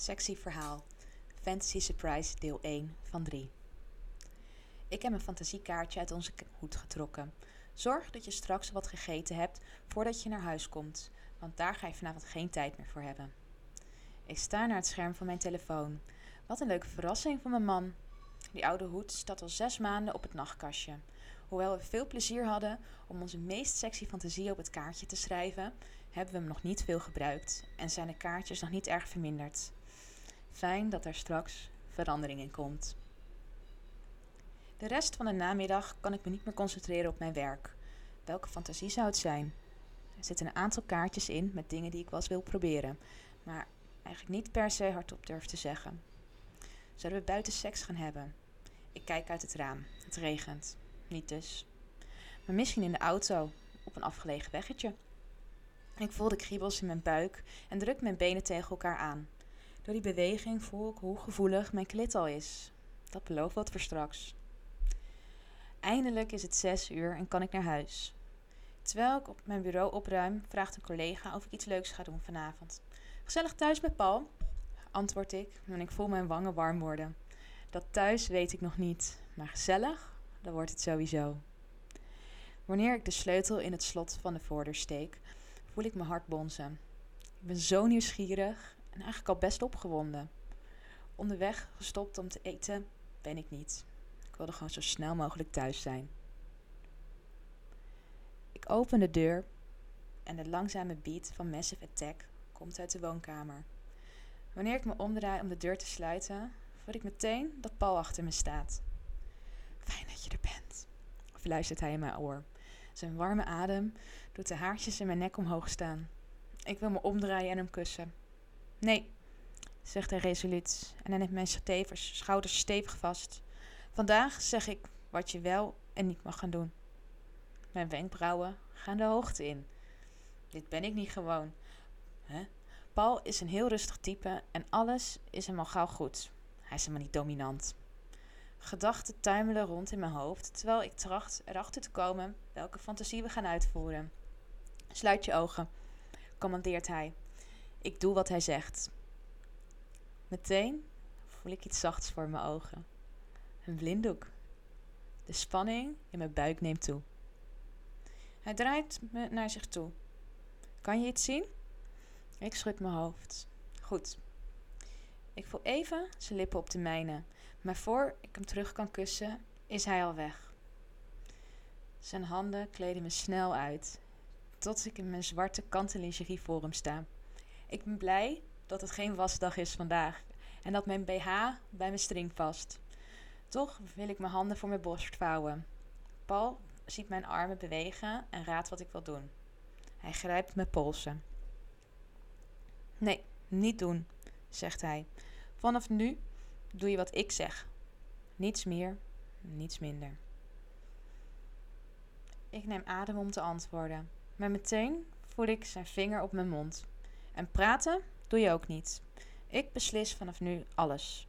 Sexy verhaal. Fantasy Surprise deel 1 van 3. Ik heb een fantasiekaartje uit onze hoed getrokken. Zorg dat je straks wat gegeten hebt voordat je naar huis komt, want daar ga je vanavond geen tijd meer voor hebben. Ik sta naar het scherm van mijn telefoon. Wat een leuke verrassing van mijn man. Die oude hoed staat al zes maanden op het nachtkastje. Hoewel we veel plezier hadden om onze meest sexy fantasie op het kaartje te schrijven, hebben we hem nog niet veel gebruikt en zijn de kaartjes nog niet erg verminderd. Fijn dat er straks verandering in komt. De rest van de namiddag kan ik me niet meer concentreren op mijn werk. Welke fantasie zou het zijn? Er zitten een aantal kaartjes in met dingen die ik wel eens wil proberen, maar eigenlijk niet per se hardop durf te zeggen. Zouden we buiten seks gaan hebben? Ik kijk uit het raam. Het regent. Niet dus. Maar misschien in de auto, op een afgelegen weggetje. Ik voel de kriebels in mijn buik en druk mijn benen tegen elkaar aan. Door die beweging voel ik hoe gevoelig mijn klit al is. Dat belooft wat voor straks. Eindelijk is het zes uur en kan ik naar huis. Terwijl ik op mijn bureau opruim, vraagt een collega of ik iets leuks ga doen vanavond. Gezellig thuis met Paul? Antwoord ik en ik voel mijn wangen warm worden. Dat thuis weet ik nog niet, maar gezellig, dan wordt het sowieso. Wanneer ik de sleutel in het slot van de voordeur steek, voel ik mijn hart bonzen. Ik ben zo nieuwsgierig en eigenlijk al best opgewonden. Onderweg gestopt om te eten ben ik niet. Ik wilde gewoon zo snel mogelijk thuis zijn. Ik open de deur en de langzame beat van Massive Attack komt uit de woonkamer. Wanneer ik me omdraai om de deur te sluiten, voel ik meteen dat Paul achter me staat. Fijn dat je er bent, fluistert hij in mijn oor. Zijn warme adem doet de haartjes in mijn nek omhoog staan. Ik wil me omdraaien en hem kussen. Nee, zegt hij resoluut en hij neemt mijn stevers, schouders stevig vast. Vandaag zeg ik wat je wel en niet mag gaan doen. Mijn wenkbrauwen gaan de hoogte in. Dit ben ik niet gewoon. Huh? Paul is een heel rustig type en alles is hem al gauw goed. Hij is helemaal niet dominant. Gedachten tuimelen rond in mijn hoofd terwijl ik tracht erachter te komen welke fantasie we gaan uitvoeren. Sluit je ogen, commandeert hij. Ik doe wat hij zegt. Meteen voel ik iets zachts voor mijn ogen. Een blinddoek. De spanning in mijn buik neemt toe. Hij draait me naar zich toe. Kan je iets zien? Ik schud mijn hoofd. Goed. Ik voel even zijn lippen op de mijne, maar voor ik hem terug kan kussen, is hij al weg. Zijn handen kleden me snel uit, tot ik in mijn zwarte kanten lingerie voor hem sta. Ik ben blij dat het geen wasdag is vandaag en dat mijn BH bij mijn string past. Toch wil ik mijn handen voor mijn borst vouwen. Paul ziet mijn armen bewegen en raadt wat ik wil doen. Hij grijpt mijn polsen. Nee, niet doen, zegt hij. Vanaf nu doe je wat ik zeg. Niets meer, niets minder. Ik neem adem om te antwoorden, maar meteen voel ik zijn vinger op mijn mond. En praten doe je ook niet. Ik beslis vanaf nu alles.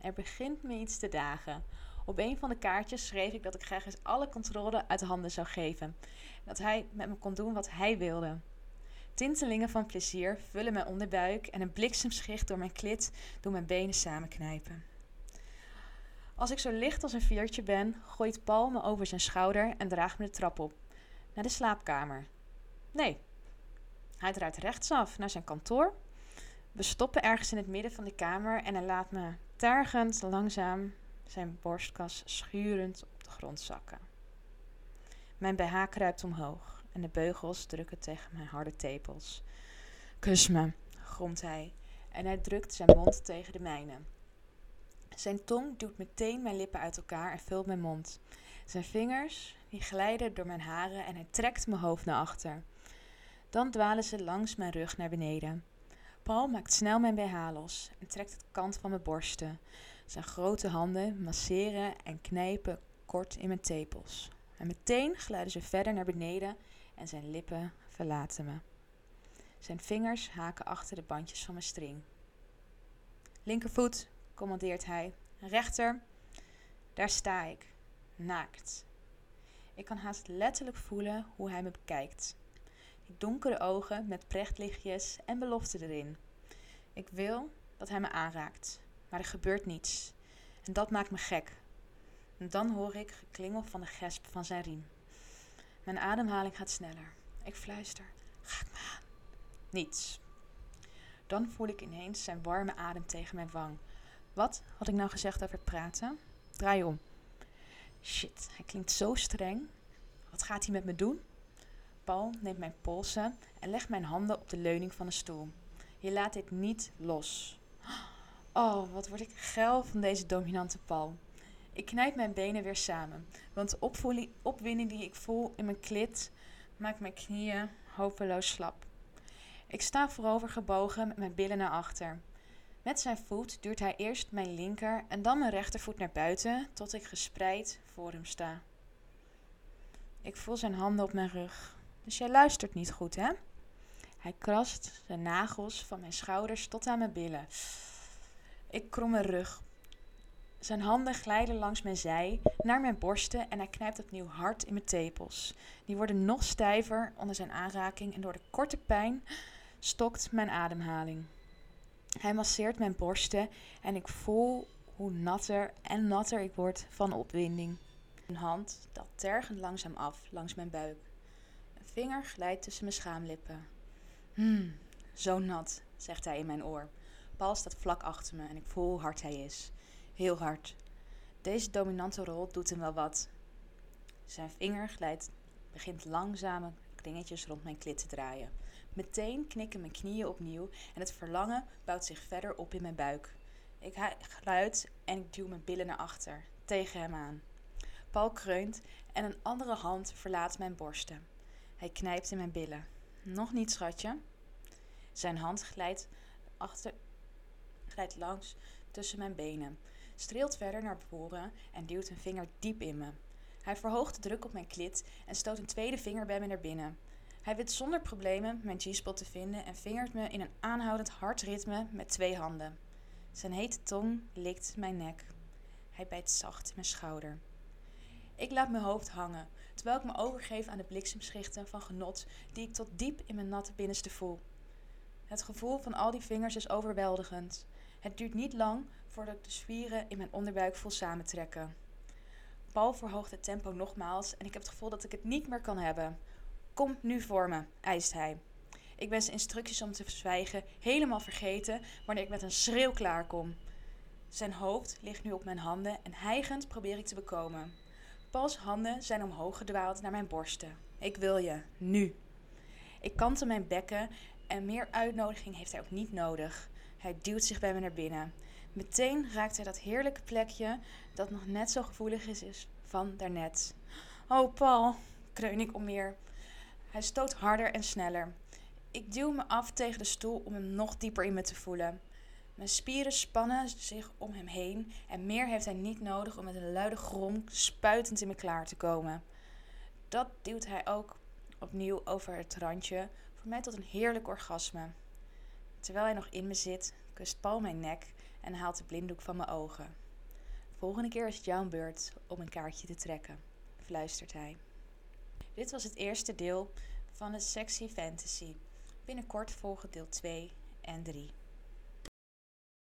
Er begint me iets te dagen. Op een van de kaartjes schreef ik dat ik graag eens alle controle uit handen zou geven. Dat hij met me kon doen wat hij wilde. Tintelingen van plezier vullen mijn onderbuik en een bliksemschicht door mijn klit doen mijn benen samenknijpen. Als ik zo licht als een veertje ben, gooit Paul me over zijn schouder en draagt me de trap op. Naar de slaapkamer. Nee. Hij draait rechtsaf naar zijn kantoor. We stoppen ergens in het midden van de kamer en hij laat me tergend langzaam zijn borstkas schurend op de grond zakken. Mijn BH kruipt omhoog en de beugels drukken tegen mijn harde tepels. Kus me, gromt hij en hij drukt zijn mond tegen de mijne. Zijn tong duwt meteen mijn lippen uit elkaar en vult mijn mond. Zijn vingers die glijden door mijn haren en hij trekt mijn hoofd naar achter. Dan dwalen ze langs mijn rug naar beneden. Paul maakt snel mijn BH los en trekt het kant van mijn borsten. Zijn grote handen masseren en knijpen kort in mijn tepels. En meteen glijden ze verder naar beneden en zijn lippen verlaten me. Zijn vingers haken achter de bandjes van mijn string. Linkervoet, commandeert hij. Rechter, daar sta ik, naakt. Ik kan haast letterlijk voelen hoe hij me bekijkt. Donkere ogen met prechtlichtjes en belofte erin. Ik wil dat hij me aanraakt, maar er gebeurt niets. En dat maakt me gek. En dan hoor ik geklingel van de gesp van zijn riem. Mijn ademhaling gaat sneller. Ik fluister: Raak me aan. Niets. Dan voel ik ineens zijn warme adem tegen mijn wang. Wat had ik nou gezegd over praten? Draai om. Shit, hij klinkt zo streng. Wat gaat hij met me doen? Paul neemt mijn polsen en legt mijn handen op de leuning van de stoel. Je laat dit niet los. Oh, wat word ik geil van deze dominante Paul. Ik knijp mijn benen weer samen, want de opwinding die ik voel in mijn klit maakt mijn knieën hopeloos slap. Ik sta voorover gebogen met mijn billen naar achter. Met zijn voet duurt hij eerst mijn linker en dan mijn rechtervoet naar buiten tot ik gespreid voor hem sta. Ik voel zijn handen op mijn rug. Dus jij luistert niet goed, hè? Hij krast zijn nagels van mijn schouders tot aan mijn billen. Ik krom mijn rug. Zijn handen glijden langs mijn zij naar mijn borsten en hij knijpt opnieuw hard in mijn tepels. Die worden nog stijver onder zijn aanraking en door de korte pijn stokt mijn ademhaling. Hij masseert mijn borsten en ik voel hoe natter en natter ik word van opwinding. Een hand daalt tergend langzaam af langs mijn buik. Vinger glijdt tussen mijn schaamlippen. Hmm, zo nat, zegt hij in mijn oor. Paul staat vlak achter me en ik voel hoe hard hij is. Heel hard. Deze dominante rol doet hem wel wat. Zijn vinger glijdt, begint langzame kringetjes rond mijn klit te draaien. Meteen knikken mijn knieën opnieuw en het verlangen bouwt zich verder op in mijn buik. Ik geluid en ik duw mijn billen naar achter, tegen hem aan. Paul kreunt en een andere hand verlaat mijn borsten. Hij knijpt in mijn billen. Nog niet, schatje. Zijn hand glijdt, achter, glijdt langs tussen mijn benen, streelt verder naar voren en duwt een vinger diep in me. Hij verhoogt de druk op mijn klit en stoot een tweede vinger bij me naar binnen. Hij weet zonder problemen mijn G-spot te vinden en vingert me in een aanhoudend hard ritme met twee handen. Zijn hete tong likt mijn nek. Hij bijt zacht in mijn schouder. Ik laat mijn hoofd hangen, terwijl ik me overgeef aan de bliksemschichten van genot die ik tot diep in mijn natte binnenste voel. Het gevoel van al die vingers is overweldigend. Het duurt niet lang voordat ik de spieren in mijn onderbuik voel samentrekken. Paul verhoogt het tempo nogmaals en ik heb het gevoel dat ik het niet meer kan hebben. Kom nu voor me, eist hij. Ik ben zijn instructies om te zwijgen helemaal vergeten wanneer ik met een schreeuw klaarkom. Zijn hoofd ligt nu op mijn handen en hijgend probeer ik te bekomen. Pauls handen zijn omhoog gedwaald naar mijn borsten. Ik wil je, nu. Ik kantel mijn bekken en meer uitnodiging heeft hij ook niet nodig. Hij duwt zich bij me naar binnen. Meteen raakt hij dat heerlijke plekje dat nog net zo gevoelig is, is van daarnet. Oh, Paul, kreun ik om meer. Hij stoot harder en sneller. Ik duw me af tegen de stoel om hem nog dieper in me te voelen. Mijn spieren spannen zich om hem heen en meer heeft hij niet nodig om met een luide grom spuitend in me klaar te komen. Dat duwt hij ook opnieuw over het randje, voor mij tot een heerlijk orgasme. Terwijl hij nog in me zit, kust Paul mijn nek en haalt de blinddoek van mijn ogen. Volgende keer is het jouw beurt om een kaartje te trekken, fluistert hij. Dit was het eerste deel van de Sexy Fantasy. Binnenkort volgen deel 2 en 3.